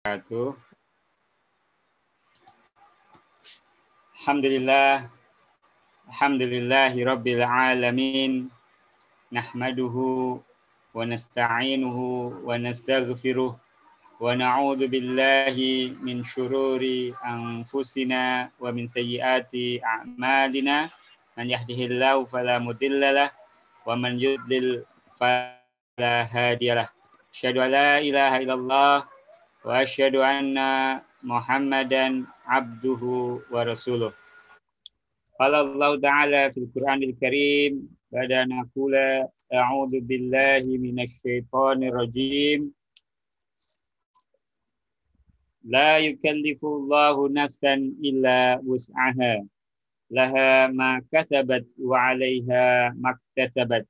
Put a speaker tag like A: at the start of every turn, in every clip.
A: wabarakatuh. Alhamdulillah. Alhamdulillahi rabbil alamin. Nahmaduhu wa nasta'inuhu wa nastaghfiruh wa na'udzu billahi min syururi anfusina wa min sayyiati a'malina. Man yahdihillahu fala mudhillalah wa man yudlil fala hadiyalah. Asyhadu an la ilaha illallah wa وأشهد أن محمدا عبده ورسوله. قال الله تعالى في القرآن الكريم بعد أن أقول أعوذ بالله من الشيطان الرجيم. لا يكلف الله نفسا إلا وسعها. لها ما كسبت وعليها ما اكتسبت.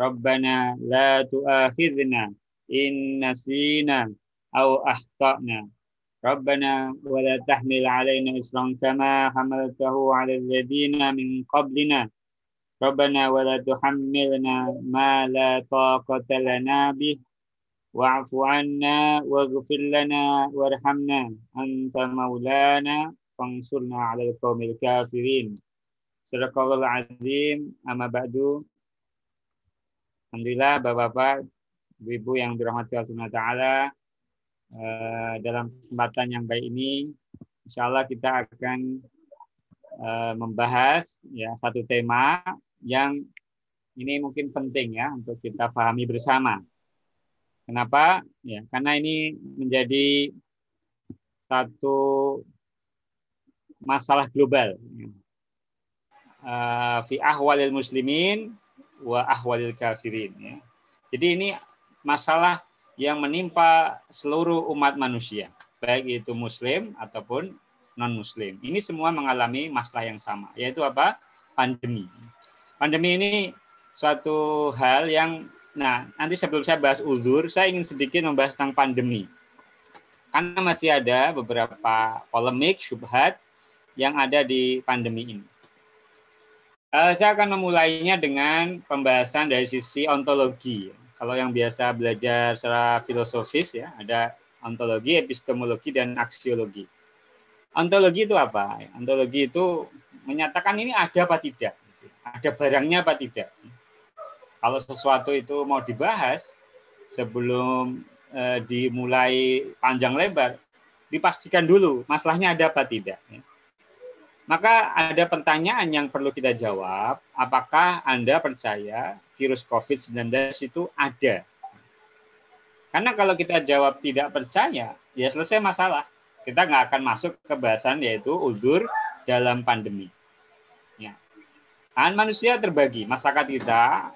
A: ربنا لا تؤاخذنا إن نسينا. Akhtana. Rabbana wa la tahmil 'alaina isran kama hamaltahu 'ala alladhina min qablina. Rabbana wa la tuhammilna ma la taqata lana bih wa'fu 'anna waghfir lana warhamna anta maulana fansurna 'alal qaumil kafirin. Sadaqallahul azim. Amma ba'du. Alhamdulillah Bapak-bapak, Ibu-ibu yang dirahmati Allah Taala, dalam kesempatan yang baik ini, insya Allah kita akan membahas ya satu tema yang ini mungkin penting ya untuk kita pahami bersama. Kenapa? Ya, karena ini menjadi satu masalah global. Fi ahwalil muslimin wa ahwalil kafirin. Ya. Jadi ini masalah yang menimpa seluruh umat manusia, baik itu muslim ataupun non-muslim. Ini semua mengalami masalah yang sama, yaitu apa? Pandemi. Pandemi ini suatu hal yang, nah nanti sebelum saya bahas uzur, saya ingin sedikit membahas tentang pandemi. Karena masih ada beberapa polemik, syubhat yang ada di pandemi ini. Saya akan memulainya dengan pembahasan dari sisi ontologi. Kalau yang biasa belajar secara filosofis ya, ada ontologi, epistemologi, dan aksiologi. Ontologi itu apa? Ontologi itu menyatakan ini ada apa tidak. Ada barangnya apa tidak. Kalau sesuatu itu mau dibahas sebelum eh, dimulai panjang lebar, dipastikan dulu masalahnya ada apa tidak. Maka ada pertanyaan yang perlu kita jawab, apakah Anda percaya virus COVID-19 itu ada? Karena kalau kita jawab tidak percaya, ya selesai masalah. Kita nggak akan masuk ke bahasan yaitu udur dalam pandemi. Ya. Manusia terbagi, masyarakat kita,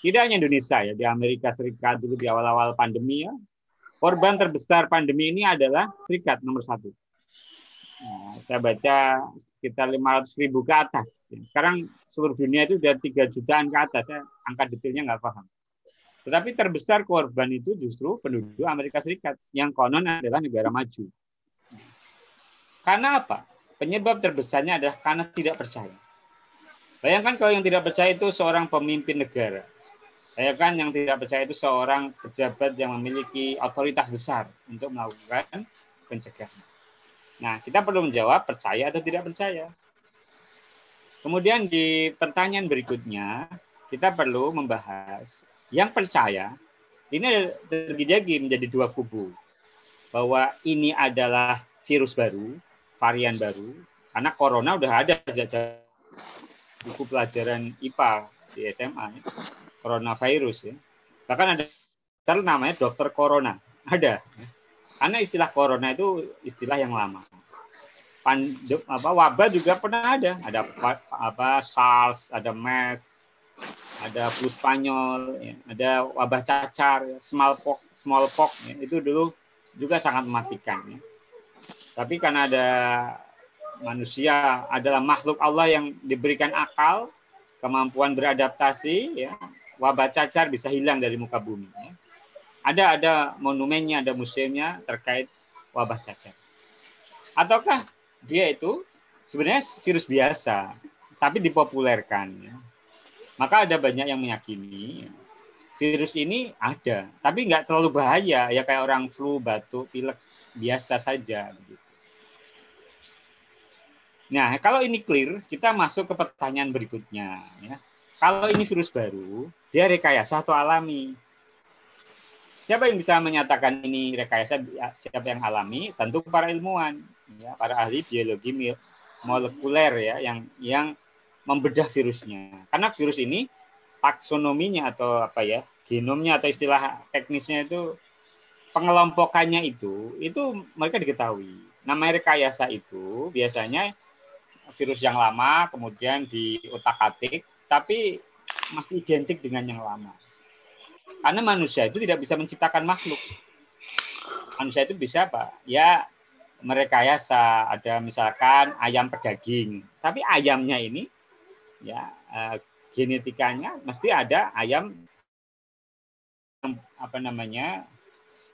A: tidak hanya Indonesia ya, di Amerika Serikat dulu di awal-awal pandemi ya, korban terbesar pandemi ini adalah Serikat nomor satu. Nah, saya baca sekitar 500 ribu ke atas. Sekarang seluruh dunia itu sudah 3 jutaan ke atas. Saya angka detailnya nggak paham. Tetapi terbesar korban itu justru penduduk Amerika Serikat yang konon adalah negara maju. Karena apa? Penyebab terbesarnya adalah karena tidak percaya. Bayangkan kalau yang tidak percaya itu seorang pemimpin negara. Bayangkan yang tidak percaya itu seorang pejabat yang memiliki otoritas besar untuk melakukan pencegahan. Nah, kita perlu menjawab percaya atau tidak percaya. Kemudian di pertanyaan berikutnya, kita perlu membahas yang percaya ini terbagi menjadi dua kubu. Bahwa ini adalah virus baru, varian baru, karena corona udah ada sejak buku pelajaran IPA di SMA, ya. coronavirus ya. Bahkan ada namanya dokter corona, ada. Karena istilah corona itu istilah yang lama. Pandem, apa wabah juga pernah ada, ada apa SARS, ada MERS, ada flu Spanyol, ya, ada wabah cacar, smallpox, smallpox ya, itu dulu juga sangat mematikan. Ya. Tapi karena ada manusia adalah makhluk Allah yang diberikan akal, kemampuan beradaptasi, ya, wabah cacar bisa hilang dari muka bumi. Ya ada ada monumennya, ada museumnya terkait wabah cacar. Ataukah dia itu sebenarnya virus biasa, tapi dipopulerkan. Maka ada banyak yang meyakini virus ini ada, tapi nggak terlalu bahaya, ya kayak orang flu, batuk, pilek. biasa saja. Nah, kalau ini clear, kita masuk ke pertanyaan berikutnya. Ya. Kalau ini virus baru, dia rekayasa atau alami? Siapa yang bisa menyatakan ini rekayasa? Ya, siapa yang alami? Tentu para ilmuwan, ya, para ahli biologi molekuler ya, yang yang membedah virusnya. Karena virus ini taksonominya atau apa ya, genomnya atau istilah teknisnya itu pengelompokannya itu, itu mereka diketahui. Nama rekayasa itu biasanya virus yang lama kemudian di otak-atik tapi masih identik dengan yang lama. Karena manusia itu tidak bisa menciptakan makhluk. Manusia itu bisa apa? Ya merekayasa ada misalkan ayam pedaging. Tapi ayamnya ini ya eh, genetikanya mesti ada ayam apa namanya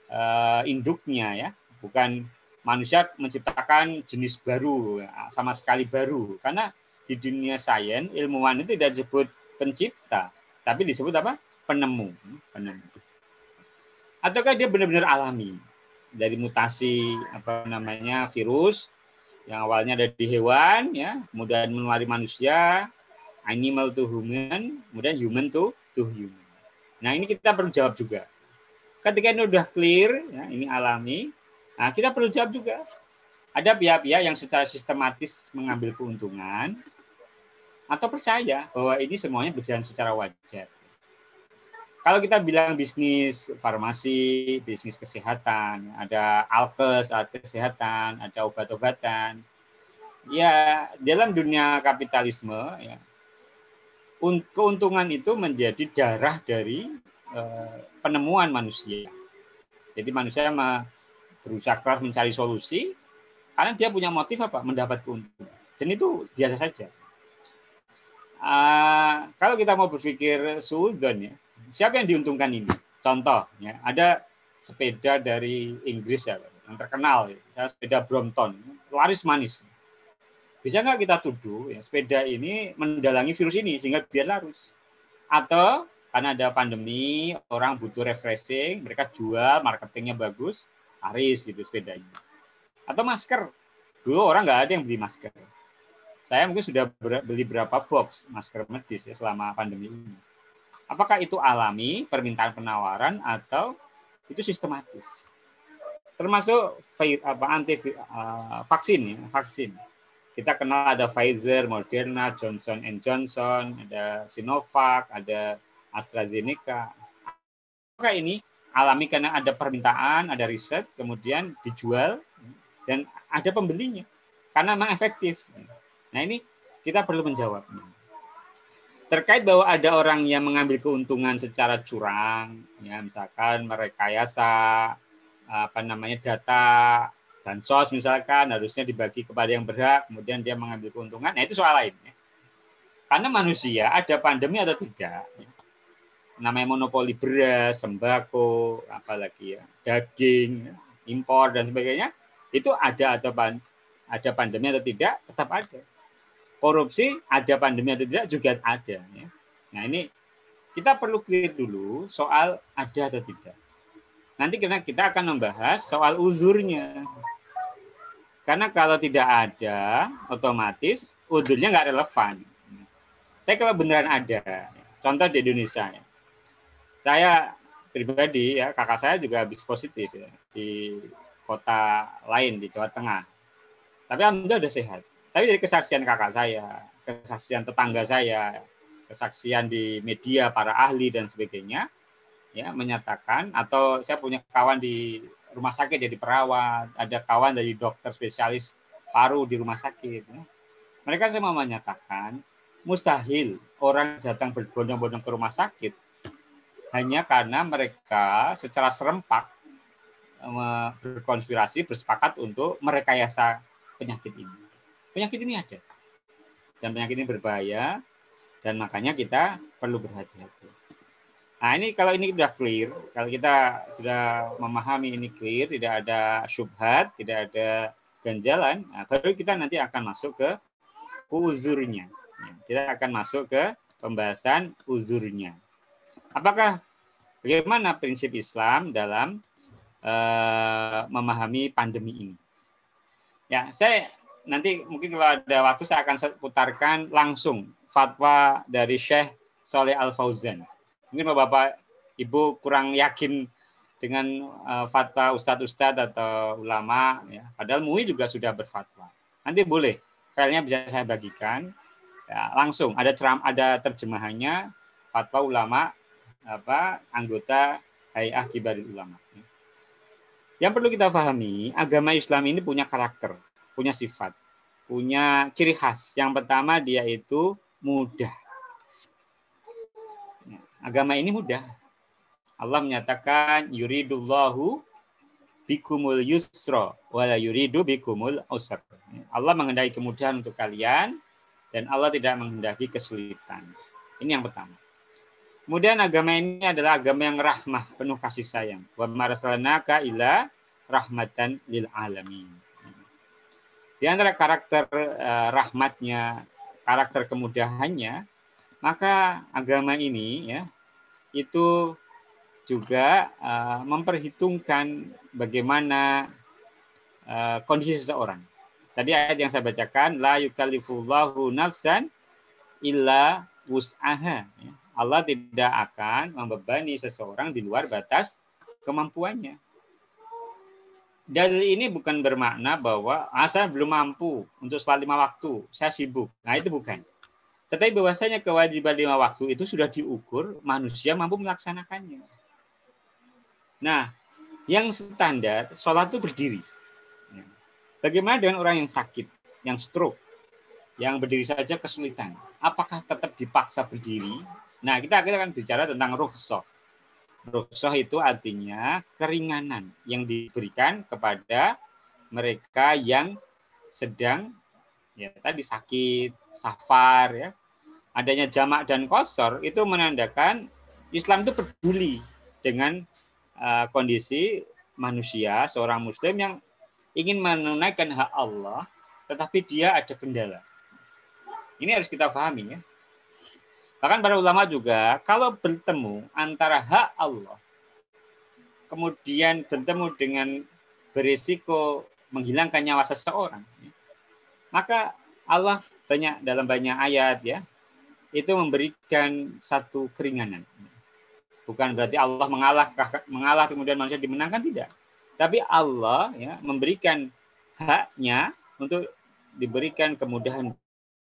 A: eh, induknya ya, bukan manusia menciptakan jenis baru, sama sekali baru. Karena di dunia sains, ilmuwan itu tidak disebut pencipta, tapi disebut apa? Penemu. penemu. Ataukah dia benar-benar alami dari mutasi apa namanya virus yang awalnya ada di hewan, ya, kemudian menulari manusia, animal to human, kemudian human to to human. Nah ini kita perlu jawab juga. Ketika ini sudah clear, ya, ini alami, Nah, kita perlu jawab juga. Ada pihak-pihak yang secara sistematis mengambil keuntungan atau percaya bahwa ini semuanya berjalan secara wajar. Kalau kita bilang bisnis farmasi, bisnis kesehatan, ada alkes, alat kesehatan, ada obat-obatan, ya dalam dunia kapitalisme, ya, keuntungan itu menjadi darah dari eh, penemuan manusia. Jadi manusia berusaha keras mencari solusi karena dia punya motif apa? Mendapat keuntungan. Dan itu biasa saja. Uh, kalau kita mau berpikir suudon ya siapa yang diuntungkan ini contoh ya ada sepeda dari Inggris ya yang terkenal ya, sepeda Brompton laris manis bisa nggak kita tuduh ya sepeda ini mendalangi virus ini sehingga biar laris atau karena ada pandemi orang butuh refreshing mereka jual marketingnya bagus laris gitu sepedanya. Atau masker. Dulu orang nggak ada yang beli masker. Saya mungkin sudah beli berapa box masker medis ya selama pandemi ini. Apakah itu alami permintaan penawaran atau itu sistematis? Termasuk apa anti uh, vaksin ya, vaksin. Kita kenal ada Pfizer, Moderna, Johnson Johnson, ada Sinovac, ada AstraZeneca. Apakah ini alami karena ada permintaan, ada riset, kemudian dijual dan ada pembelinya karena memang efektif. Nah ini kita perlu menjawab. Terkait bahwa ada orang yang mengambil keuntungan secara curang, ya misalkan merekayasa apa namanya data dan sos misalkan harusnya dibagi kepada yang berhak, kemudian dia mengambil keuntungan, nah itu soal lain. Ya. Karena manusia ada pandemi atau tidak, ya namanya monopoli beras, sembako, apalagi ya, daging, impor dan sebagainya, itu ada atau ada pandemi atau tidak, tetap ada. Korupsi ada pandemi atau tidak juga ada. Ya. Nah ini kita perlu clear dulu soal ada atau tidak. Nanti karena kita akan membahas soal uzurnya. Karena kalau tidak ada, otomatis uzurnya nggak relevan. Tapi kalau beneran ada, contoh di Indonesia, ya, saya pribadi ya kakak saya juga habis positif ya di kota lain di Jawa Tengah. Tapi alhamdulillah udah sehat. Tapi dari kesaksian kakak saya, kesaksian tetangga saya, kesaksian di media para ahli dan sebagainya, ya menyatakan atau saya punya kawan di rumah sakit jadi perawat, ada kawan dari dokter spesialis paru di rumah sakit. Ya. Mereka semua menyatakan mustahil orang datang berbondong-bondong ke rumah sakit hanya karena mereka secara serempak eh, berkonspirasi bersepakat untuk merekayasa penyakit ini. Penyakit ini ada. Dan penyakit ini berbahaya dan makanya kita perlu berhati-hati. Nah, ini kalau ini sudah clear, kalau kita sudah memahami ini clear, tidak ada syubhat, tidak ada ganjalan, nah, baru kita nanti akan masuk ke uzurnya. Kita akan masuk ke pembahasan uzurnya. Apakah bagaimana prinsip Islam dalam uh, memahami pandemi ini. Ya, saya nanti mungkin kalau ada waktu saya akan putarkan langsung fatwa dari Syekh Soleh Al Fauzan. Mungkin Bapak Ibu kurang yakin dengan uh, fatwa ustadz-ustadz atau ulama, ya. padahal MUI juga sudah berfatwa. Nanti boleh, filenya bisa saya bagikan. Ya, langsung ada ceram, ada terjemahannya fatwa ulama apa anggota Hayah Kibarul Ulama. Yang perlu kita pahami, agama Islam ini punya karakter, punya sifat, punya ciri khas. Yang pertama dia itu mudah. Agama ini mudah. Allah menyatakan yuridullahu bikumul yusra wala yuridu bikumul usra. Allah mengendaki kemudahan untuk kalian dan Allah tidak menghendaki kesulitan. Ini yang pertama. Kemudian agama ini adalah agama yang rahmah, penuh kasih sayang. Wa marsalnaka ila rahmatan lil alamin. Di antara karakter uh, rahmatnya, karakter kemudahannya, maka agama ini ya itu juga uh, memperhitungkan bagaimana uh, kondisi seseorang. Tadi ayat yang saya bacakan, la yukallifullahu nafsan illa wus'aha. Ya. Allah tidak akan membebani seseorang di luar batas kemampuannya. Dalil ini bukan bermakna bahwa ah, saya belum mampu untuk sholat lima waktu, saya sibuk. Nah itu bukan. Tetapi bahwasanya kewajiban lima waktu itu sudah diukur, manusia mampu melaksanakannya. Nah, yang standar sholat itu berdiri. Bagaimana dengan orang yang sakit, yang stroke, yang berdiri saja kesulitan? Apakah tetap dipaksa berdiri? Nah, kita akan bicara tentang rukhsah. Rukhsah itu artinya keringanan yang diberikan kepada mereka yang sedang ya tadi sakit, safar ya. Adanya jamak dan kosor itu menandakan Islam itu peduli dengan uh, kondisi manusia, seorang muslim yang ingin menunaikan hak Allah, tetapi dia ada kendala. Ini harus kita pahami ya. Bahkan para ulama juga kalau bertemu antara hak Allah kemudian bertemu dengan berisiko menghilangkan nyawa seseorang, ya, maka Allah banyak dalam banyak ayat ya itu memberikan satu keringanan. Bukan berarti Allah mengalah mengalah kemudian manusia dimenangkan tidak. Tapi Allah ya memberikan haknya untuk diberikan kemudahan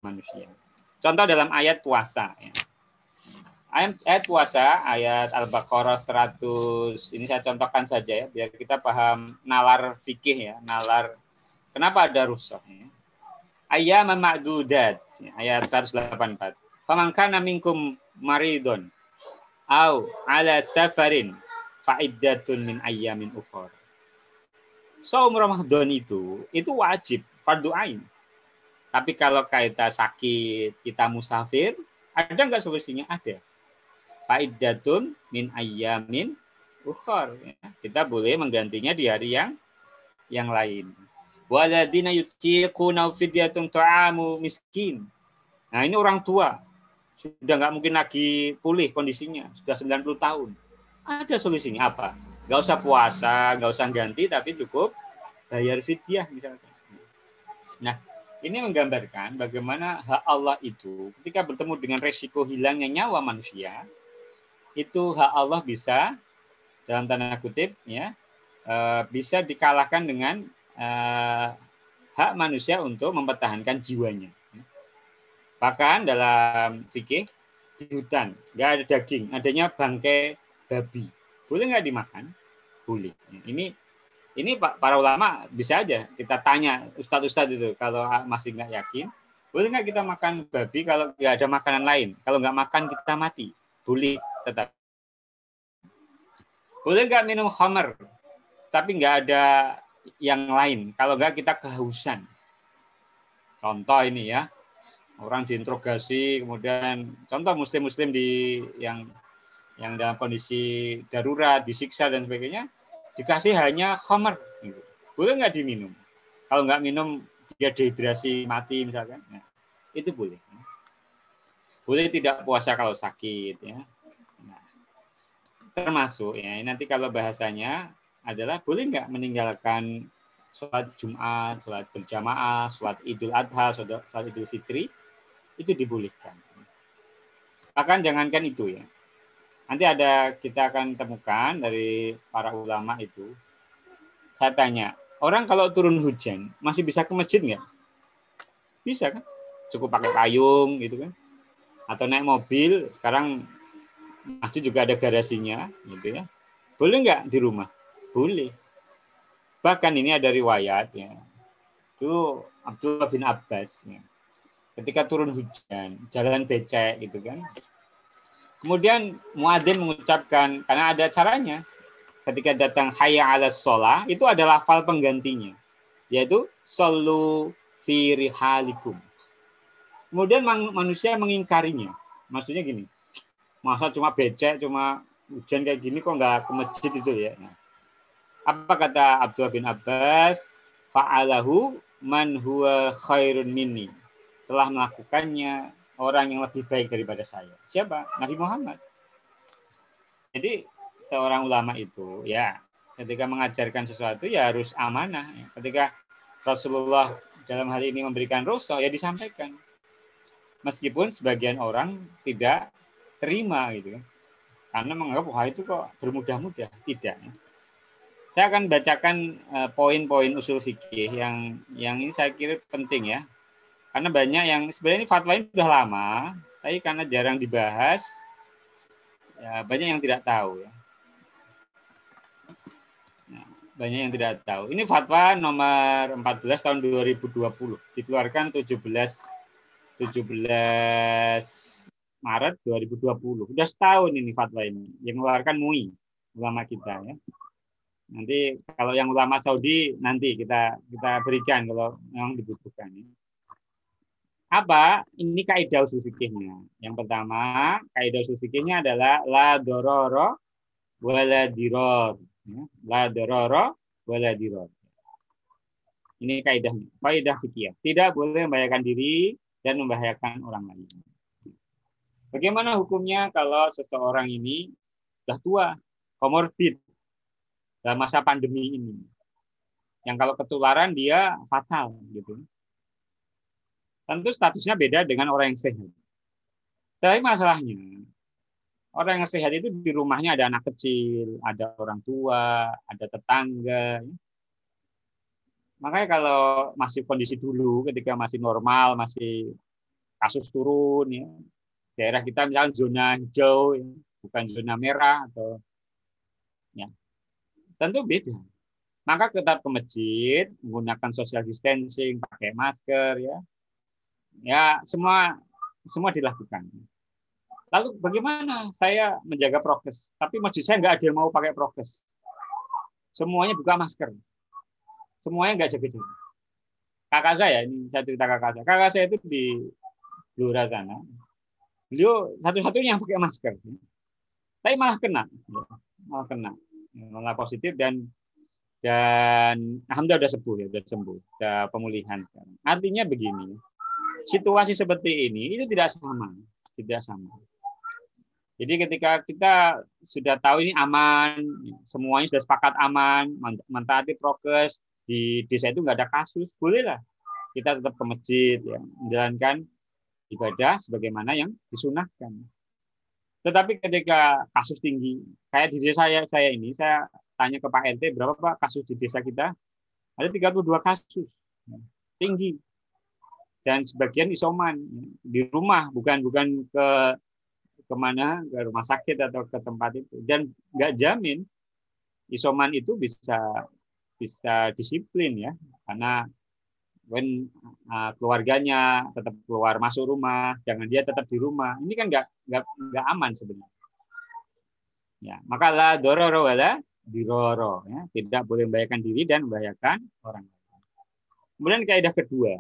A: manusia. Contoh dalam ayat puasa ya. Ayat, ayat puasa ayat Al-Baqarah 100 ini saya contohkan saja ya biar kita paham nalar fikih ya, nalar kenapa ada rusuh ya. Ayat ma'dudat ya, ayat 184. Faman minkum maridun au ala safarin fa'iddatun min ayyamin ukhra. Saum Ramadan itu itu wajib fardu ain. Tapi kalau kita sakit, kita musafir, ada nggak solusinya? Ada. Fa'iddatun min ayyamin ukhra. Ya. Kita boleh menggantinya di hari yang yang lain. Waladina yutiquna fidyatun ta'amu miskin. Nah, ini orang tua sudah nggak mungkin lagi pulih kondisinya, sudah 90 tahun. Ada solusinya apa? Nggak usah puasa, nggak usah ganti, tapi cukup bayar fidyah misalnya. Nah, ini menggambarkan bagaimana hak Allah itu ketika bertemu dengan resiko hilangnya nyawa manusia, itu hak Allah bisa dalam tanda kutip ya eh, bisa dikalahkan dengan eh, hak manusia untuk mempertahankan jiwanya. Bahkan dalam fikih di hutan nggak ada daging, adanya bangkai babi. Boleh nggak dimakan? Boleh. Ini ini para ulama bisa aja kita tanya ustadz-ustadz itu kalau masih nggak yakin, boleh nggak kita makan babi kalau nggak ada makanan lain? Kalau nggak makan kita mati. Boleh tetap. Boleh nggak minum khamar? Tapi nggak ada yang lain. Kalau nggak kita kehausan. Contoh ini ya, orang diinterogasi kemudian contoh muslim-muslim di yang yang dalam kondisi darurat disiksa dan sebagainya dikasih hanya khamar gitu. boleh nggak diminum kalau nggak minum dia dehidrasi mati misalkan nah, itu boleh boleh tidak puasa kalau sakit ya nah, termasuk ya nanti kalau bahasanya adalah boleh nggak meninggalkan sholat Jumat, sholat berjamaah, sholat Idul Adha, sholat, Idul Fitri, itu dibolehkan. Bahkan jangankan itu ya. Nanti ada kita akan temukan dari para ulama itu. Saya tanya, orang kalau turun hujan masih bisa ke masjid nggak? Bisa kan? Cukup pakai payung gitu kan? Atau naik mobil, sekarang masjid juga ada garasinya gitu ya. Boleh nggak di rumah? Boleh. Bahkan ini ada riwayat ya. Itu Abdullah bin Abbas ya. Ketika turun hujan, jalan becek gitu kan. Kemudian muadzin mengucapkan karena ada caranya. Ketika datang hayya 'ala sholah itu adalah fal penggantinya yaitu sallu fi rihalikum. Kemudian manusia mengingkarinya. Maksudnya gini, masa cuma becek, cuma hujan kayak gini kok nggak ke masjid itu ya. Nah, apa kata Abdullah bin Abbas? Fa'alahu man huwa khairun minni. Telah melakukannya orang yang lebih baik daripada saya. Siapa? Nabi Muhammad. Jadi seorang ulama itu ya ketika mengajarkan sesuatu ya harus amanah. Ketika Rasulullah dalam hal ini memberikan rusuh ya disampaikan. Meskipun sebagian orang tidak terima gitu. Karena menganggap wah itu kok bermudah-mudah. Tidak. Saya akan bacakan uh, poin-poin usul fikih yang yang ini saya kira penting ya. Karena banyak yang sebenarnya ini fatwa ini sudah lama, tapi karena jarang dibahas, ya banyak yang tidak tahu ya. Nah, banyak yang tidak tahu. Ini fatwa nomor 14 tahun 2020, dikeluarkan 17 17 Maret 2020. Sudah setahun ini fatwa ini yang mengeluarkan MUI ulama kita ya. Nanti kalau yang ulama Saudi nanti kita kita berikan kalau memang dibutuhkan. Apa? Ini kaidah usul fikihnya. Yang pertama, kaidah usul fikihnya adalah la dororo wala diror. Ya, la dororo wala diror. Ini kaidahnya. Kaidah fikih. Tidak boleh membahayakan diri dan membahayakan orang lain. Bagaimana hukumnya kalau seseorang ini sudah tua, komorbid, dalam masa pandemi ini. Yang kalau ketularan dia fatal gitu. Tentu statusnya beda dengan orang yang sehat. Tapi masalahnya orang yang sehat itu di rumahnya ada anak kecil, ada orang tua, ada tetangga. Makanya kalau masih kondisi dulu ketika masih normal, masih kasus turun ya. Daerah kita misalnya zona hijau ya, bukan zona merah atau ya tentu beda. Maka tetap ke masjid, menggunakan social distancing, pakai masker, ya, ya semua semua dilakukan. Lalu bagaimana saya menjaga prokes? Tapi masjid saya nggak ada yang mau pakai prokes. Semuanya buka masker. Semuanya nggak jaga-jaga. Kakak saya, ini saya cerita kakak saya. Kakak saya itu di Blora sana. Beliau satu-satunya yang pakai masker. Tapi malah kena. Malah kena malah positif dan dan alhamdulillah sudah sembuh ya, sudah sembuh, sudah pemulihan. Artinya begini, situasi seperti ini itu tidak sama, tidak sama. Jadi ketika kita sudah tahu ini aman, semuanya sudah sepakat aman, mentaati prokes di desa itu nggak ada kasus, bolehlah kita tetap ke masjid, ya, menjalankan ibadah sebagaimana yang disunahkan. Tetapi ketika kasus tinggi, kayak di desa saya, saya ini, saya tanya ke Pak RT, berapa Pak kasus di desa kita? Ada 32 kasus. Tinggi. Dan sebagian isoman. Di rumah, bukan bukan ke ke mana, ke rumah sakit atau ke tempat itu. Dan nggak jamin isoman itu bisa bisa disiplin ya. Karena when uh, keluarganya tetap keluar masuk rumah, jangan dia tetap di rumah. Ini kan nggak nggak nggak aman sebenarnya. Ya, maka la dororo wala diroro, ya. tidak boleh membahayakan diri dan membahayakan orang lain. Kemudian kaidah kedua,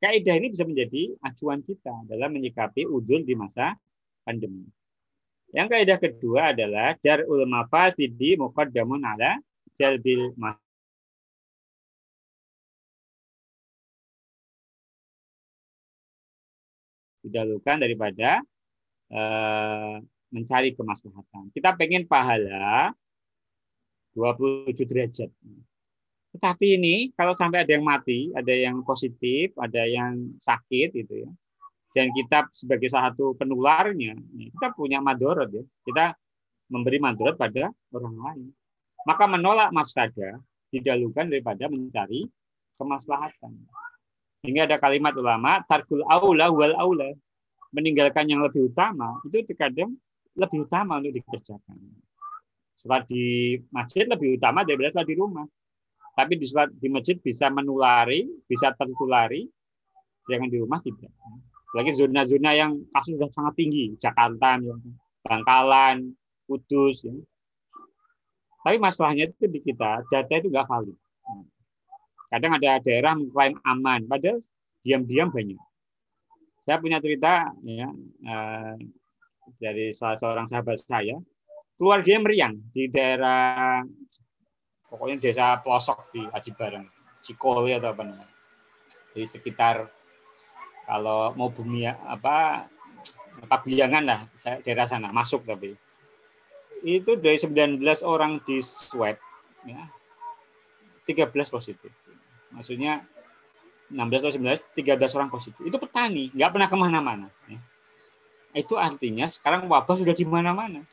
A: kaidah ini bisa menjadi acuan kita dalam menyikapi udul di masa pandemi. Yang kaidah kedua adalah dar ulama fasidi muqaddamun ala jalbil didahulukan daripada uh, mencari kemaslahatan. Kita pengen pahala, 27 derajat. Tetapi ini kalau sampai ada yang mati, ada yang positif, ada yang sakit gitu ya. Dan kita sebagai salah satu penularnya, kita punya madorot ya. Kita memberi madorot pada orang lain. Maka menolak mafsadah didalukan daripada mencari kemaslahatan. Hingga ada kalimat ulama, tarkul aula wal aula. Meninggalkan yang lebih utama, itu terkadang lebih utama untuk dikerjakan. Sholat di masjid lebih utama daripada di rumah. Tapi di sholat di masjid bisa menulari, bisa tertulari, jangan di rumah tidak. Lagi zona-zona yang kasus sudah sangat tinggi, Jakarta, Bangkalan, Kudus. Ya. Tapi masalahnya itu di kita, data itu nggak valid. Kadang ada daerah mengklaim aman, padahal diam-diam banyak. Saya punya cerita ya, eh, dari salah seorang sahabat saya, keluarganya meriang di daerah pokoknya desa pelosok di Aji Bareng, Cikole atau apa namanya. Di sekitar kalau mau bumi apa Paguyangan lah, saya daerah sana masuk tapi itu dari 19 orang di swab ya 13 positif maksudnya 16 atau 19, 13 orang positif. Itu petani, nggak pernah ke mana-mana. Ya. Itu artinya sekarang wabah sudah di mana-mana.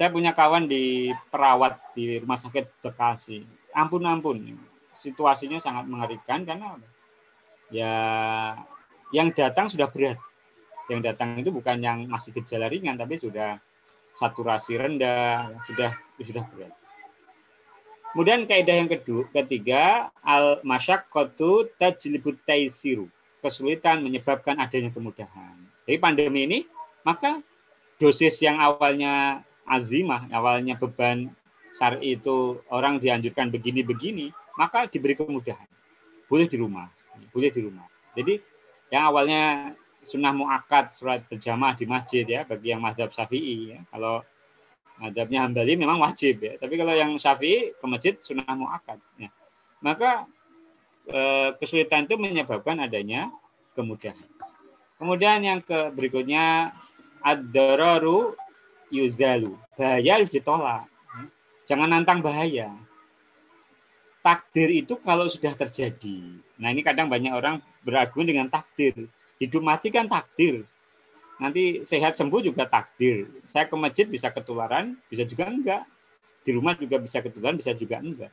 A: Saya punya kawan di perawat di rumah sakit Bekasi. Ampun-ampun, situasinya sangat mengerikan karena ya yang datang sudah berat. Yang datang itu bukan yang masih gejala ringan, tapi sudah saturasi rendah, sudah sudah berat. Kemudian kaidah yang kedua, ketiga al masyaqqatu tajlibut taisiru. Kesulitan menyebabkan adanya kemudahan. Jadi pandemi ini maka dosis yang awalnya azimah, awalnya beban syar'i itu orang dianjurkan begini-begini, maka diberi kemudahan. Boleh di rumah, boleh di rumah. Jadi yang awalnya sunnah muakat surat berjamaah di masjid ya bagi yang mazhab syafi'i ya. Kalau Madhabnya Hambali memang wajib ya. Tapi kalau yang Syafi'i ke masjid sunnah muakkad. Ya. Maka e, kesulitan itu menyebabkan adanya kemudahan. Kemudian yang ke berikutnya ad-dararu yuzalu. Bahaya harus ditolak. Jangan nantang bahaya. Takdir itu kalau sudah terjadi. Nah ini kadang banyak orang beragum dengan takdir. Hidup mati kan takdir nanti sehat sembuh juga takdir. Saya ke masjid bisa ketularan, bisa juga enggak. Di rumah juga bisa ketularan, bisa juga enggak.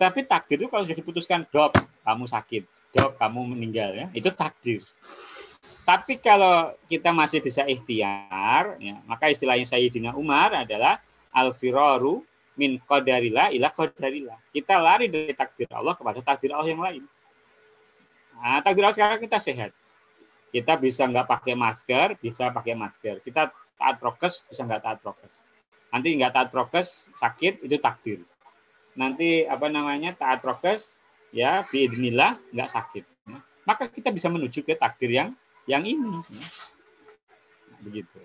A: Tapi takdir itu kalau sudah diputuskan, dok, kamu sakit, dok, kamu meninggal, ya itu takdir. Tapi kalau kita masih bisa ikhtiar, ya, maka istilahnya Sayyidina Umar adalah al-firaru min qadarila ila qadarila. Kita lari dari takdir Allah kepada takdir Allah yang lain. Nah, takdir Allah sekarang kita sehat kita bisa nggak pakai masker, bisa pakai masker. Kita taat prokes, bisa nggak taat prokes. Nanti nggak taat prokes, sakit, itu takdir. Nanti apa namanya taat prokes, ya biidnillah nggak sakit. Maka kita bisa menuju ke takdir yang yang ini. Begitu.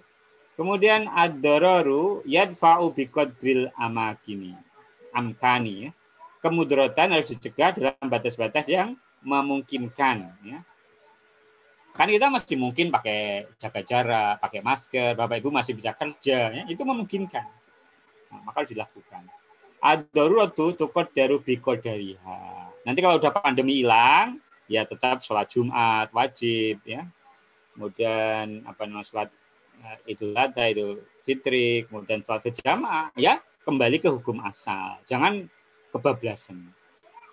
A: Kemudian ad-dararu yadfa'u biqadril amakini. Amkani ya. Kemudaratan harus dicegah dalam batas-batas yang memungkinkan ya kan kita masih mungkin pakai jaga jarak, pakai masker, bapak ibu masih bisa kerja, ya, itu memungkinkan. Nah, maka harus dilakukan. Ad-daruratu tukot daru dariha. Nanti kalau udah pandemi hilang, ya tetap sholat Jumat wajib, ya. Kemudian apa namanya sholat itu Adha, itu Fitri, kemudian sholat berjamaah, ya kembali ke hukum asal. Jangan kebablasan.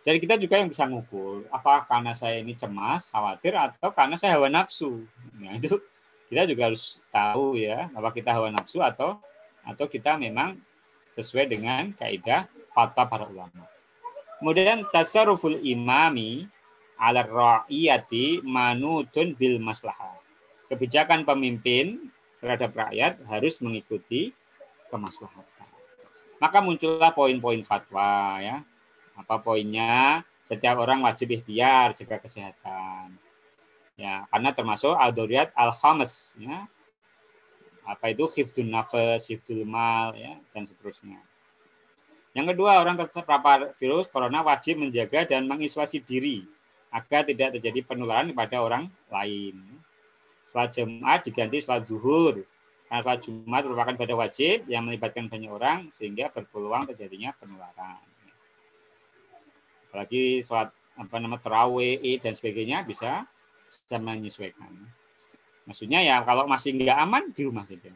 A: Jadi kita juga yang bisa ngukur, apa karena saya ini cemas, khawatir, atau karena saya hawa nafsu. Nah, itu kita juga harus tahu ya, apa kita hawa nafsu atau atau kita memang sesuai dengan kaidah fatwa para ulama. Kemudian tasarruful imami ala ra'iyati manutun bil maslahah. Kebijakan pemimpin terhadap rakyat harus mengikuti kemaslahatan. Maka muncullah poin-poin fatwa ya apa poinnya? Setiap orang wajib ikhtiar jaga kesehatan. Ya, karena termasuk al-doriyat al-khames ya. Apa itu khifdun nafas, khifdul mal ya dan seterusnya. Yang kedua, orang terpapar virus corona wajib menjaga dan mengisolasi diri agar tidak terjadi penularan kepada orang lain. Salat Jumat diganti salat zuhur Karena sholat Jumat merupakan ibadah wajib yang melibatkan banyak orang sehingga berpeluang terjadinya penularan. Apalagi sholat apa nama terawih dan sebagainya bisa bisa menyesuaikan. Maksudnya ya kalau masih nggak aman di rumah saja.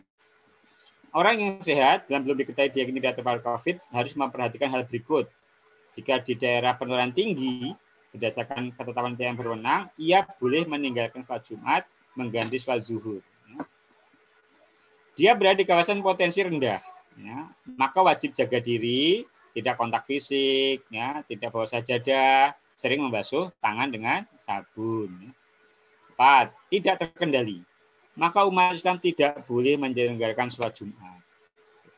A: Orang yang sehat dan belum diketahui dia tidak terpapar COVID harus memperhatikan hal berikut. Jika di daerah penularan tinggi, berdasarkan ketetapan yang berwenang, ia boleh meninggalkan sholat Jumat mengganti sholat zuhur. Ya. Dia berada di kawasan potensi rendah, ya, maka wajib jaga diri, tidak kontak fisik, ya, tidak bawa sajadah, sering membasuh tangan dengan sabun. Ya. Empat, tidak terkendali maka umat Islam tidak boleh menyelenggarakan sholat Jumat.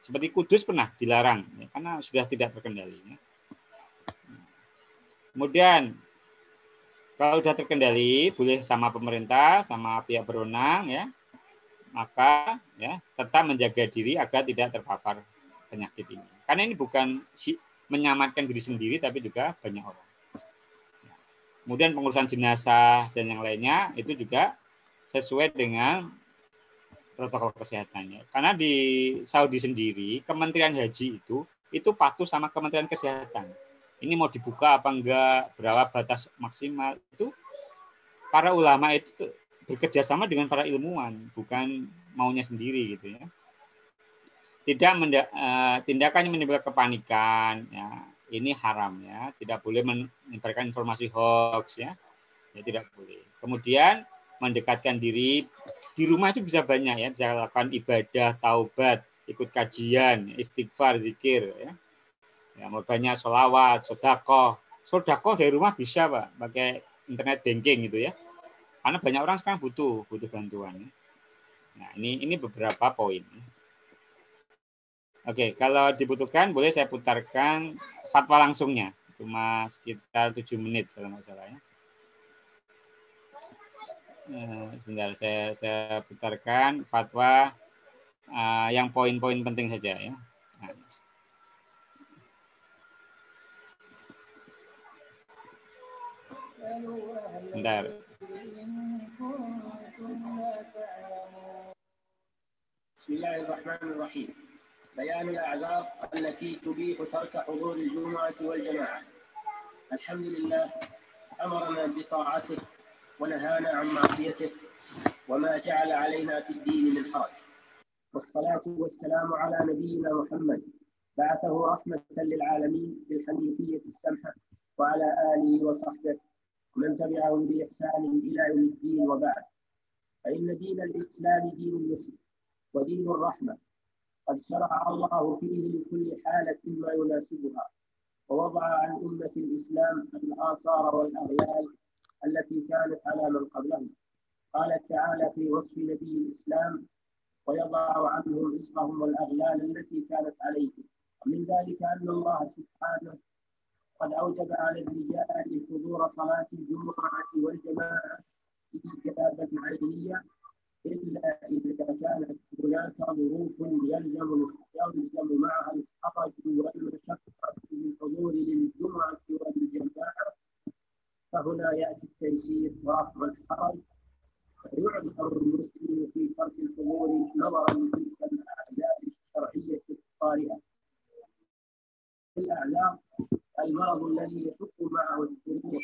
A: Seperti Kudus pernah dilarang ya, karena sudah tidak terkendali. Ya. Kemudian kalau sudah terkendali, boleh sama pemerintah, sama pihak berwenang, ya, maka ya tetap menjaga diri agar tidak terpapar penyakit ini. Karena ini bukan si, menyelamatkan diri sendiri, tapi juga banyak orang. Kemudian pengurusan jenazah dan yang lainnya itu juga sesuai dengan protokol kesehatannya. Karena di Saudi sendiri, Kementerian Haji itu itu patuh sama Kementerian Kesehatan. Ini mau dibuka apa enggak, berapa batas maksimal itu para ulama itu bekerja sama dengan para ilmuwan, bukan maunya sendiri gitu ya. Tidak menda, uh, tindakannya menimbulkan kepanikan, ya ini haram ya, tidak boleh menyebarkan informasi hoax ya, ya tidak boleh. Kemudian mendekatkan diri di rumah itu bisa banyak ya bisa lakukan ibadah taubat ikut kajian istighfar zikir ya ya mau banyak sholawat sodako sodako dari rumah bisa pak pakai internet banking gitu ya karena banyak orang sekarang butuh butuh bantuan nah ini ini beberapa poin Oke, kalau dibutuhkan boleh saya putarkan fatwa langsungnya. Cuma sekitar tujuh menit kalau nggak salah ya. Eh, sebentar saya saya putarkan fatwa uh, yang poin-poin penting saja ya. Sebentar.
B: بسم الله الرحمن الرحيم بيان الأعذار التي تبيح ترك حضور الجمعة والجماعة الحمد لله أمرنا بطاعته ونهانا عن معصيته وما جعل علينا في الدين من حرج والصلاة والسلام على نبينا محمد بعثه رحمة للعالمين بالحنيفية السمحة وعلى آله وصحبه ومن تبعهم بإحسان إلى يوم الدين وبعد. فإن دين الإسلام دين اليسر ودين الرحمة. قد شرع الله فيه لكل حالة ما يناسبها. ووضع عن أمة الإسلام الآثار والأغلال التي كانت على من قبلهم. قال تعالى في وصف نبي الإسلام ويضع عنهم إصرهم والأغلال التي كانت عليهم. ومن ذلك أن الله سبحانه قد أوجب على الرجال حضور صلاة الجمعة والجماعة كتابة عينية إلا إذا كانت هناك ظروف يلزم يلزم معها الحرج والمشقة في الحضور للجمعة والجماعة فهنا يأتي التيسير ورفع الحرج. فيعذر المسلم في ترك الحضور نظرا لتلك الأعداد الشرعية الطارئة الأعلام المرض الذي يحق معه الحضور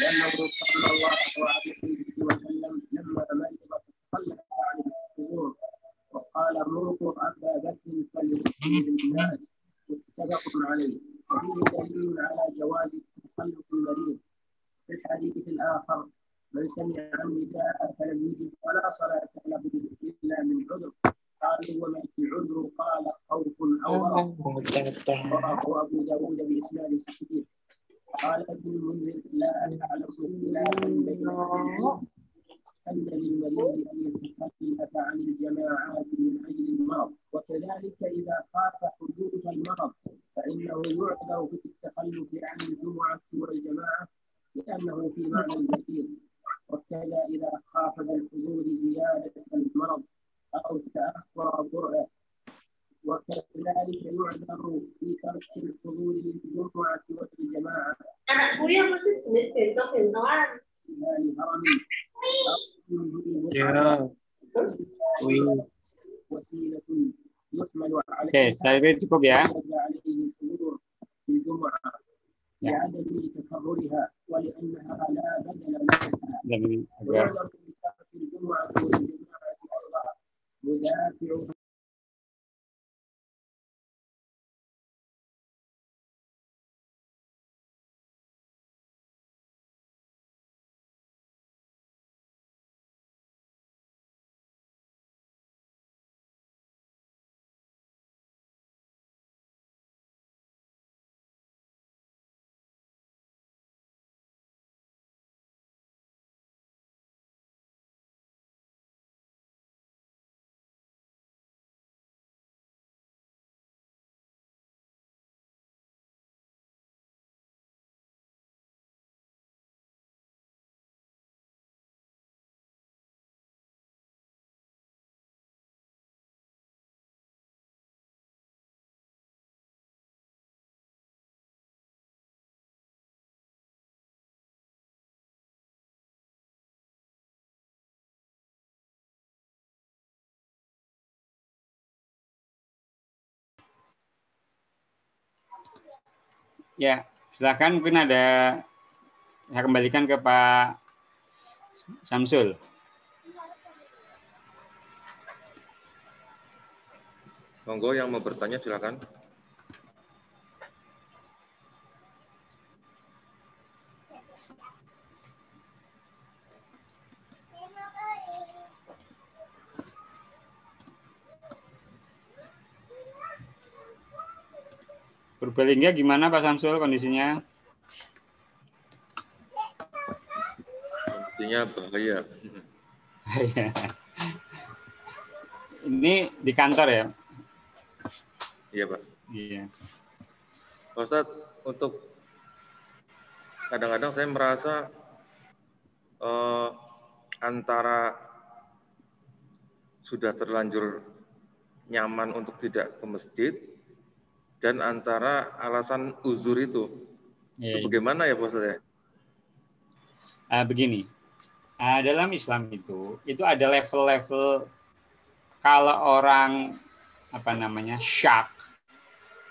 B: لأنه صلى الله عليه وسلم لما مرض تخلف عن الحضور وقال مروا أبا بكر فليحضر الناس متفق عليه. وفيه دليل على جواز تخلف المريض في الحديث الآخر من سمع النداء فلم يجب فلا صلاة له إلا من عذر. قالوا وما العذر قال خوف أو رواه أبو داود بإسناد صحيح. قال ابن المنذر لا أعلم خلافا بين أن للمريض أن يتخلف عن الجماعات من أجل المرض. وكذلك إذا خاف حدوث المرض فإنه يعذر في التخلف عن الجمعة والجماعة لأنه في معنى الجديد وكذا إذا خاف بالحضور زيادة المرض أو تأخر الضرع. وكذلك يعذر في ترك الحضور للجمعة والجماعة.
A: Saya cukup ya.
B: لعدم تكررها ولأنها لا بدل لها في الجمعة والجماعة. with
A: Ya, silakan mungkin ada saya kembalikan ke Pak Samsul.
C: Monggo yang mau bertanya silakan.
A: Purbalingga gimana Pak Samsul kondisinya?
C: Kondisinya bahaya.
A: Ini di kantor ya?
C: Iya Pak.
A: Iya.
C: Pak Ustadz, untuk kadang-kadang saya merasa eh, antara sudah terlanjur nyaman untuk tidak ke masjid dan antara alasan uzur itu.
A: Iya,
C: Itu bagaimana ya Pak?
A: Uh, begini, uh, dalam Islam itu itu ada level-level kalau orang apa namanya syak,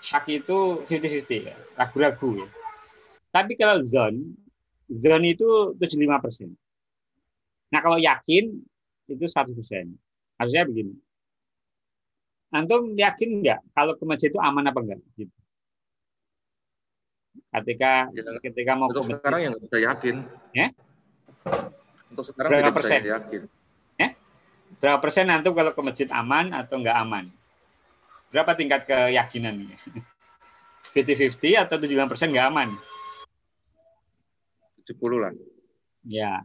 A: syak itu 50-50 ya, ragu-ragu ya. Tapi kalau zon, zon itu 75 persen. Nah kalau yakin itu 100 persen. Maksudnya begini, antum yakin nggak kalau ke masjid itu aman apa enggak? Gitu. Ketika
C: Ya,
A: ketika mau
C: Untuk
A: ke masjid,
C: sekarang yang nggak bisa yakin.
A: Ya?
C: Untuk sekarang
A: Berapa persen?
C: yakin.
A: berapa persen antum kalau ke masjid aman atau enggak aman? Berapa tingkat keyakinan? 50-50 atau 75 persen enggak aman?
C: 70 lah.
A: Ya.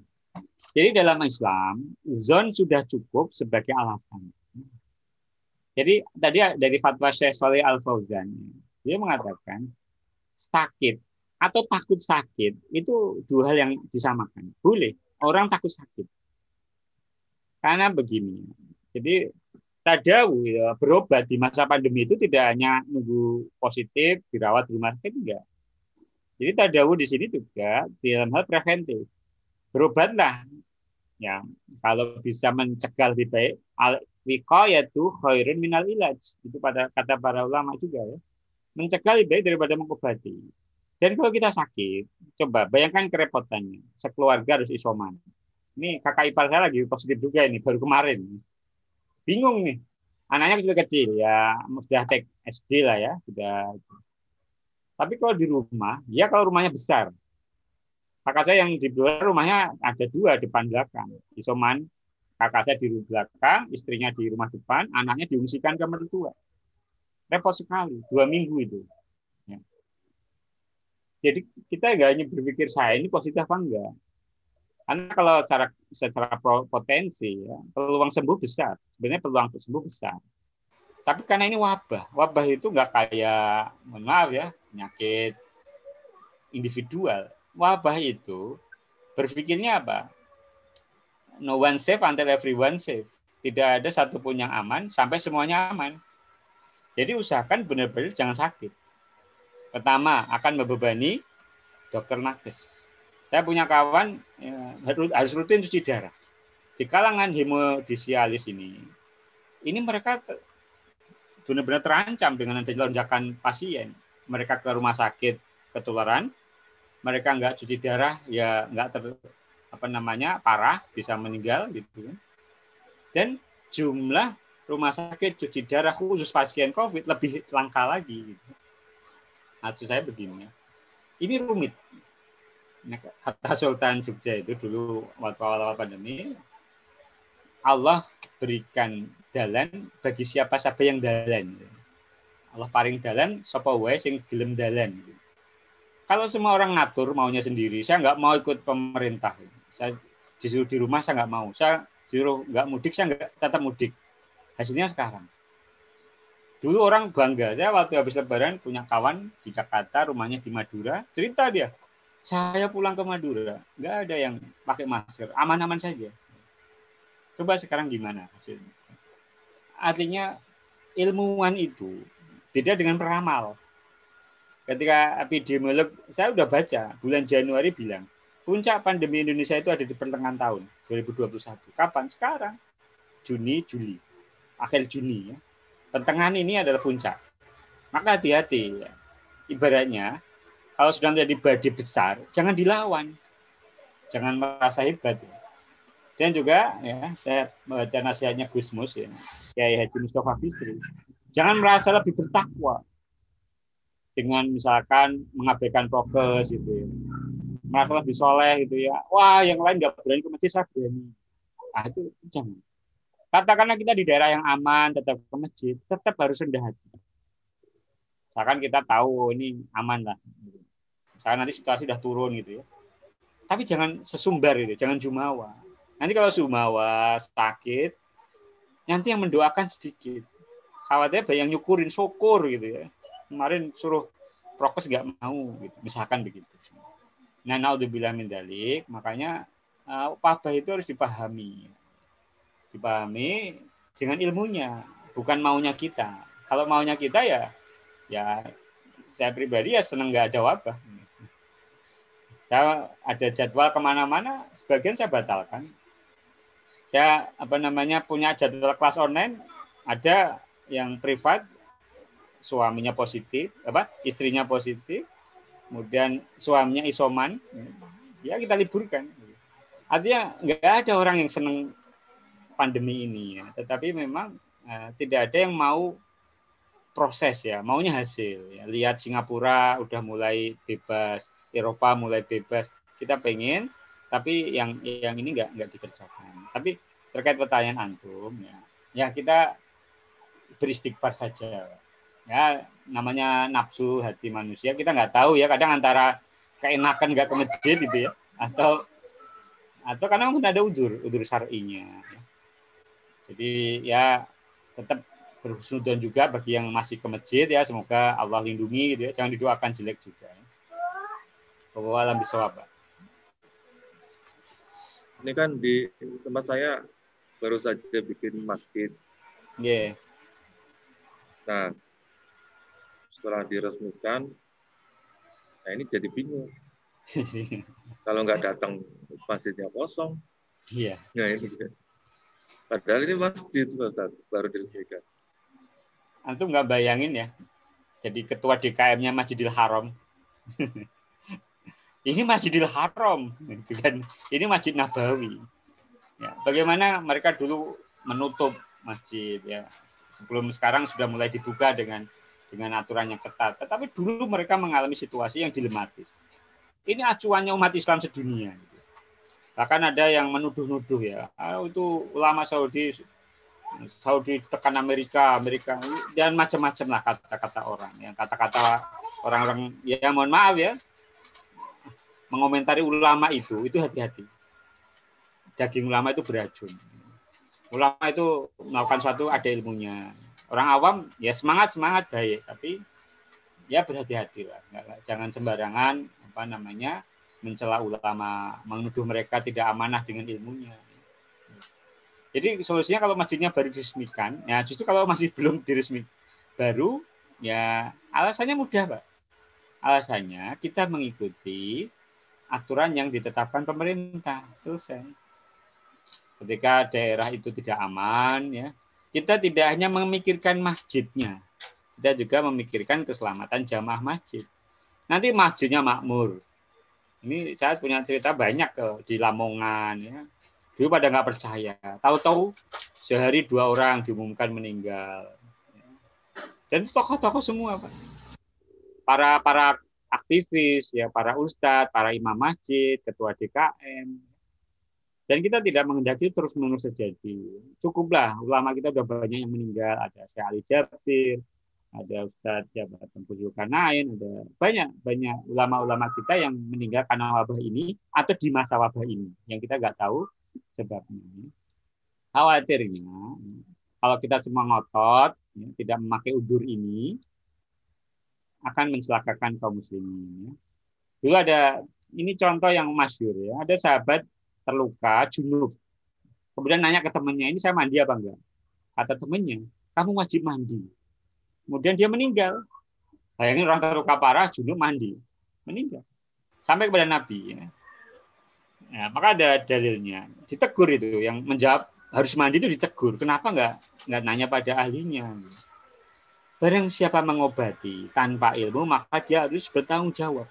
A: Jadi dalam Islam, zon sudah cukup sebagai alasan. Jadi tadi dari fatwa Syekh Soleh Al Fauzan, dia mengatakan sakit atau takut sakit itu dua hal yang disamakan. Boleh orang takut sakit. Karena begini, jadi tadawu ya, berobat di masa pandemi itu tidak hanya nunggu positif dirawat di rumah sakit enggak. Jadi tadawu di sini juga dalam hal preventif. Berobatlah. Ya, kalau bisa mencegah lebih baik wiqayatu khairun minal ilaj. Itu pada kata para ulama juga ya. Mencegah lebih baik daripada mengobati. Dan kalau kita sakit, coba bayangkan kerepotannya. Sekeluarga harus isoman. Ini kakak ipar saya lagi positif juga ini baru kemarin. Bingung nih. Anaknya kecil-kecil ya, sudah take SD lah ya, sudah. Tapi kalau di rumah, ya kalau rumahnya besar. Kakak saya yang di luar rumahnya ada dua depan belakang. Isoman, kakak saya di rumah belakang, istrinya di rumah depan, anaknya diungsikan ke mertua. Repot sekali, dua minggu itu. Ya. Jadi kita nggak hanya berpikir saya ini positif apa enggak. Karena kalau secara secara potensi ya, peluang sembuh besar. Sebenarnya peluang sembuh besar. Tapi karena ini wabah, wabah itu nggak kayak, mohon maaf ya, penyakit individual. Wabah itu berpikirnya apa? No one safe until everyone safe. Tidak ada satupun yang aman sampai semuanya aman. Jadi usahakan benar-benar jangan sakit. Pertama, akan membebani dokter nakes. Saya punya kawan ya, harus rutin cuci darah. Di kalangan hemodialisis ini, ini mereka benar-benar terancam dengan ada lonjakan pasien. Mereka ke rumah sakit ketularan, mereka nggak cuci darah ya nggak ter apa namanya parah bisa meninggal gitu kan. Dan jumlah rumah sakit cuci darah khusus pasien COVID lebih langka lagi. Gitu. Maksud saya begini ya. Ini rumit. Nah, kata Sultan Jogja itu dulu waktu awal-awal pandemi, Allah berikan dalan bagi siapa siapa yang dalan. Allah paling dalan sapa wae sing gelem dalan. Kalau semua orang ngatur maunya sendiri, saya nggak mau ikut pemerintah. Saya disuruh di rumah saya nggak mau. Saya disuruh nggak mudik saya nggak tetap mudik. Hasilnya sekarang. Dulu orang bangga, saya waktu habis lebaran punya kawan di Jakarta, rumahnya di Madura, cerita dia, saya pulang ke Madura, nggak ada yang pakai masker, aman-aman saja. Coba sekarang gimana hasilnya? Artinya ilmuwan itu beda dengan peramal. Ketika epidemiolog, saya sudah baca, bulan Januari bilang, puncak pandemi Indonesia itu ada di pertengahan tahun 2021. Kapan? Sekarang. Juni, Juli. Akhir Juni. Ya. Pertengahan ini adalah puncak. Maka hati-hati. Ya. Ibaratnya, kalau sudah menjadi badai besar, jangan dilawan. Jangan merasa hebat. Ya. Dan juga ya saya baca nasihatnya Gusmus ya, Kiai Haji Mustafa Bisri. Jangan merasa lebih bertakwa dengan misalkan mengabaikan prokes gitu ya. Merasa lebih soleh gitu ya. Wah, yang lain nggak berani ke masjid, saya berani. Ah, itu jangan. Katakanlah kita di daerah yang aman, tetap ke masjid, tetap harus rendah hati. Misalkan kita tahu oh, ini aman lah. Misalkan nanti situasi sudah turun gitu ya. Tapi jangan sesumbar gitu, jangan jumawa. Nanti kalau jumawa sakit, nanti yang mendoakan sedikit. Khawatirnya banyak nyukurin syukur gitu ya kemarin suruh prokes nggak mau gitu misalkan begitu nah naudzubillah min dalik makanya uh, wabah itu harus dipahami. Dipahami dengan ilmunya bukan maunya kita. Kalau maunya kita ya ya saya pribadi ya senang nggak ada wabah. Saya ada jadwal ke mana-mana sebagian saya batalkan. Saya apa namanya punya jadwal kelas online ada yang privat suaminya positif, apa istrinya positif, kemudian suaminya isoman, ya kita liburkan. Artinya nggak ada orang yang senang pandemi ini ya, tetapi memang uh, tidak ada yang mau proses ya, maunya hasil. Ya. Lihat Singapura udah mulai bebas, Eropa mulai bebas, kita pengen, tapi yang yang ini nggak nggak dikerjakan. Tapi terkait pertanyaan antum ya, ya kita beristighfar saja ya namanya nafsu hati manusia kita nggak tahu ya kadang antara keenakan nggak ke masjid gitu ya atau atau karena mungkin ada udur udur syar'inya jadi ya tetap berhusnudon juga bagi yang masih ke masjid ya semoga Allah lindungi gitu ya jangan didoakan jelek juga ya. alam bisawab
C: ini kan di tempat saya baru saja bikin masjid
A: yeah.
C: nah setelah diresmikan, nah ini jadi bingung. Kalau nggak datang masjidnya kosong.
A: Iya.
C: Nah ini. Padahal ini masjid baru diresmikan.
A: Antum nggak bayangin ya, jadi ketua DKM-nya Masjidil Haram. ini Masjidil Haram, gitu kan? Ini Masjid Nabawi. Ya, bagaimana mereka dulu menutup masjid ya sebelum sekarang sudah mulai dibuka dengan dengan aturan yang ketat. Tetapi dulu mereka mengalami situasi yang dilematis. Ini acuannya umat Islam sedunia. Bahkan ada yang menuduh-nuduh ya, ah, itu ulama Saudi Saudi tekan Amerika, Amerika dan macam-macam lah kata-kata orang. Ya, kata-kata orang-orang ya mohon maaf ya mengomentari ulama itu itu hati-hati. Daging ulama itu beracun. Ulama itu melakukan suatu ada ilmunya orang awam ya semangat semangat baik. Tapi ya berhati-hati lah. Jangan sembarangan apa namanya mencela ulama menuduh mereka tidak amanah dengan ilmunya. Jadi solusinya kalau masjidnya baru diresmikan ya justru kalau masih belum diresmi baru ya alasannya mudah pak. Alasannya kita mengikuti aturan yang ditetapkan pemerintah. Selesai. Ketika daerah itu tidak aman ya kita tidak hanya memikirkan masjidnya, kita juga memikirkan keselamatan jamaah masjid. Nanti masjidnya makmur. Ini saya punya cerita banyak ke di Lamongan ya. Dulu pada nggak percaya. Tahu-tahu sehari dua orang diumumkan meninggal. Dan tokoh-tokoh semua, Pak. Para para aktivis, ya para ustadz, para imam masjid, ketua DKM. Dan kita tidak menghendaki terus-menerus terjadi. Cukuplah ulama kita sudah banyak yang meninggal. Ada Syekh Ali Jabir, ada Ustadz Jabatan Zulkarnain, ada banyak banyak ulama-ulama kita yang meninggal karena wabah ini atau di masa wabah ini yang kita nggak tahu sebabnya. Khawatirnya kalau kita semua ngotot ya, tidak memakai udur ini akan mencelakakan kaum muslimin. Ya. Dulu ada ini contoh yang masyur ya. Ada sahabat terluka junub. Kemudian nanya ke temannya, ini saya mandi apa enggak? Kata temannya, kamu wajib mandi Kemudian dia meninggal. Bayangin orang terluka parah, junub mandi. Meninggal. Sampai kepada Nabi. Ya. Ya, maka ada dalilnya. Ditegur itu. Yang menjawab harus mandi itu ditegur. Kenapa enggak, enggak nanya pada ahlinya? Barang siapa mengobati tanpa ilmu, maka dia harus bertanggung jawab.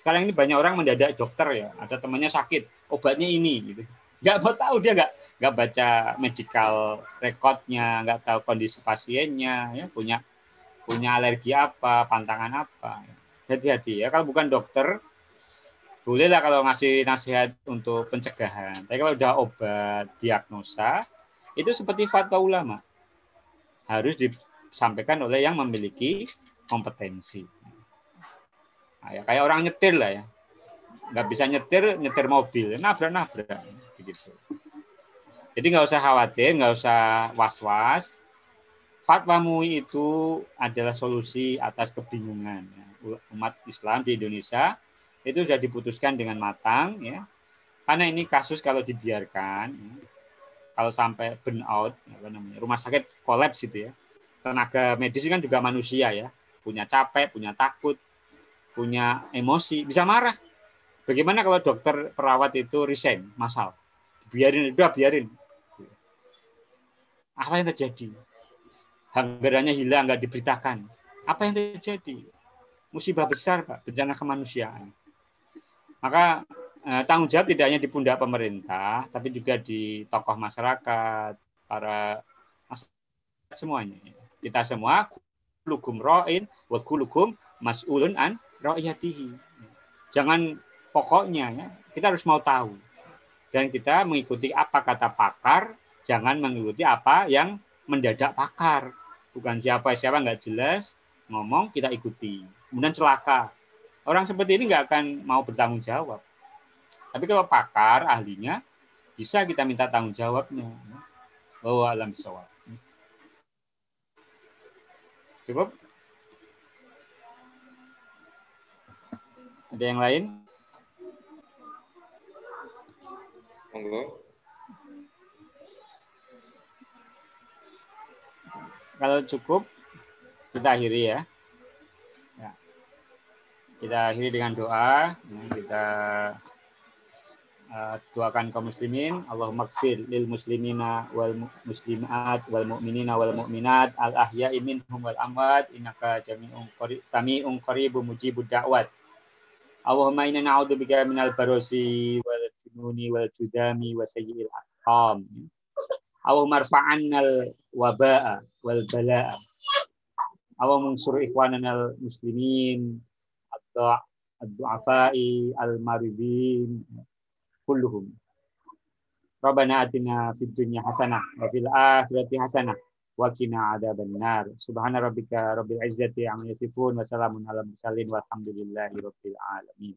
A: Sekarang ini banyak orang mendadak dokter ya. Ada temannya sakit, obatnya ini. Gitu. Nggak mau tahu dia nggak nggak baca medical recordnya nggak tahu kondisi pasiennya ya punya punya alergi apa pantangan apa hati-hati ya. Kalau bukan dokter bolehlah kalau ngasih nasihat untuk pencegahan. Tapi kalau udah obat diagnosa itu seperti fatwa ulama. Harus disampaikan oleh yang memiliki kompetensi. Nah, ya kayak orang nyetir lah ya nggak bisa nyetir nyetir mobil nabrak nabrak begitu. Jadi nggak usah khawatir, nggak usah was-was. Fatwa MUI itu adalah solusi atas kebingungan umat Islam di Indonesia itu sudah diputuskan dengan matang ya. Karena ini kasus kalau dibiarkan ya, kalau sampai burn out apa namanya rumah sakit kolaps itu ya. Tenaga medis kan juga manusia ya, punya capek, punya takut, punya emosi, bisa marah. Bagaimana kalau dokter perawat itu resign, masal? biarin udah biarin. Apa yang terjadi? Anggarannya hilang nggak diberitakan. Apa yang terjadi? Musibah besar pak. Bencana kemanusiaan. Maka eh, tanggung jawab tidak hanya di pundak pemerintah tapi juga di tokoh masyarakat para masyarakat semuanya. Kita semua kulugum roin wa mas'ulun an ro'yatihi jangan pokoknya ya kita harus mau tahu dan kita mengikuti apa kata pakar, jangan mengikuti apa yang mendadak pakar. Bukan siapa siapa nggak jelas ngomong kita ikuti, kemudian celaka. Orang seperti ini nggak akan mau bertanggung jawab. Tapi kalau pakar ahlinya bisa kita minta tanggung jawabnya. Bahwa alam bisawab. Cukup? Ada yang lain? Monggo. Kalau cukup, kita akhiri ya. ya. Kita akhiri dengan doa. Kita uh, doakan kaum muslimin. Allahumma kfir lil muslimina wal muslimat wal mu'minina wal mu'minat al ahya'i minhum wal amwat innaka jami'un qarib sami'un qaribun mujibud da'wat. Allahumma inna na'udzubika minal barosi wal jununi wal judami wa sayyi'il ahkam. Allahumma rfa'annal waba'a wal bala'a. Allahumma unsur ikhwanana muslimin ad-du'afai al-maridin kulluhum. Rabbana atina fid dunya hasanah wa fil akhirati hasanah wa qina adzaban nar. Subhana rabbika rabbil izzati amma yasifun wa salamun alal mursalin walhamdulillahi rabbil alamin.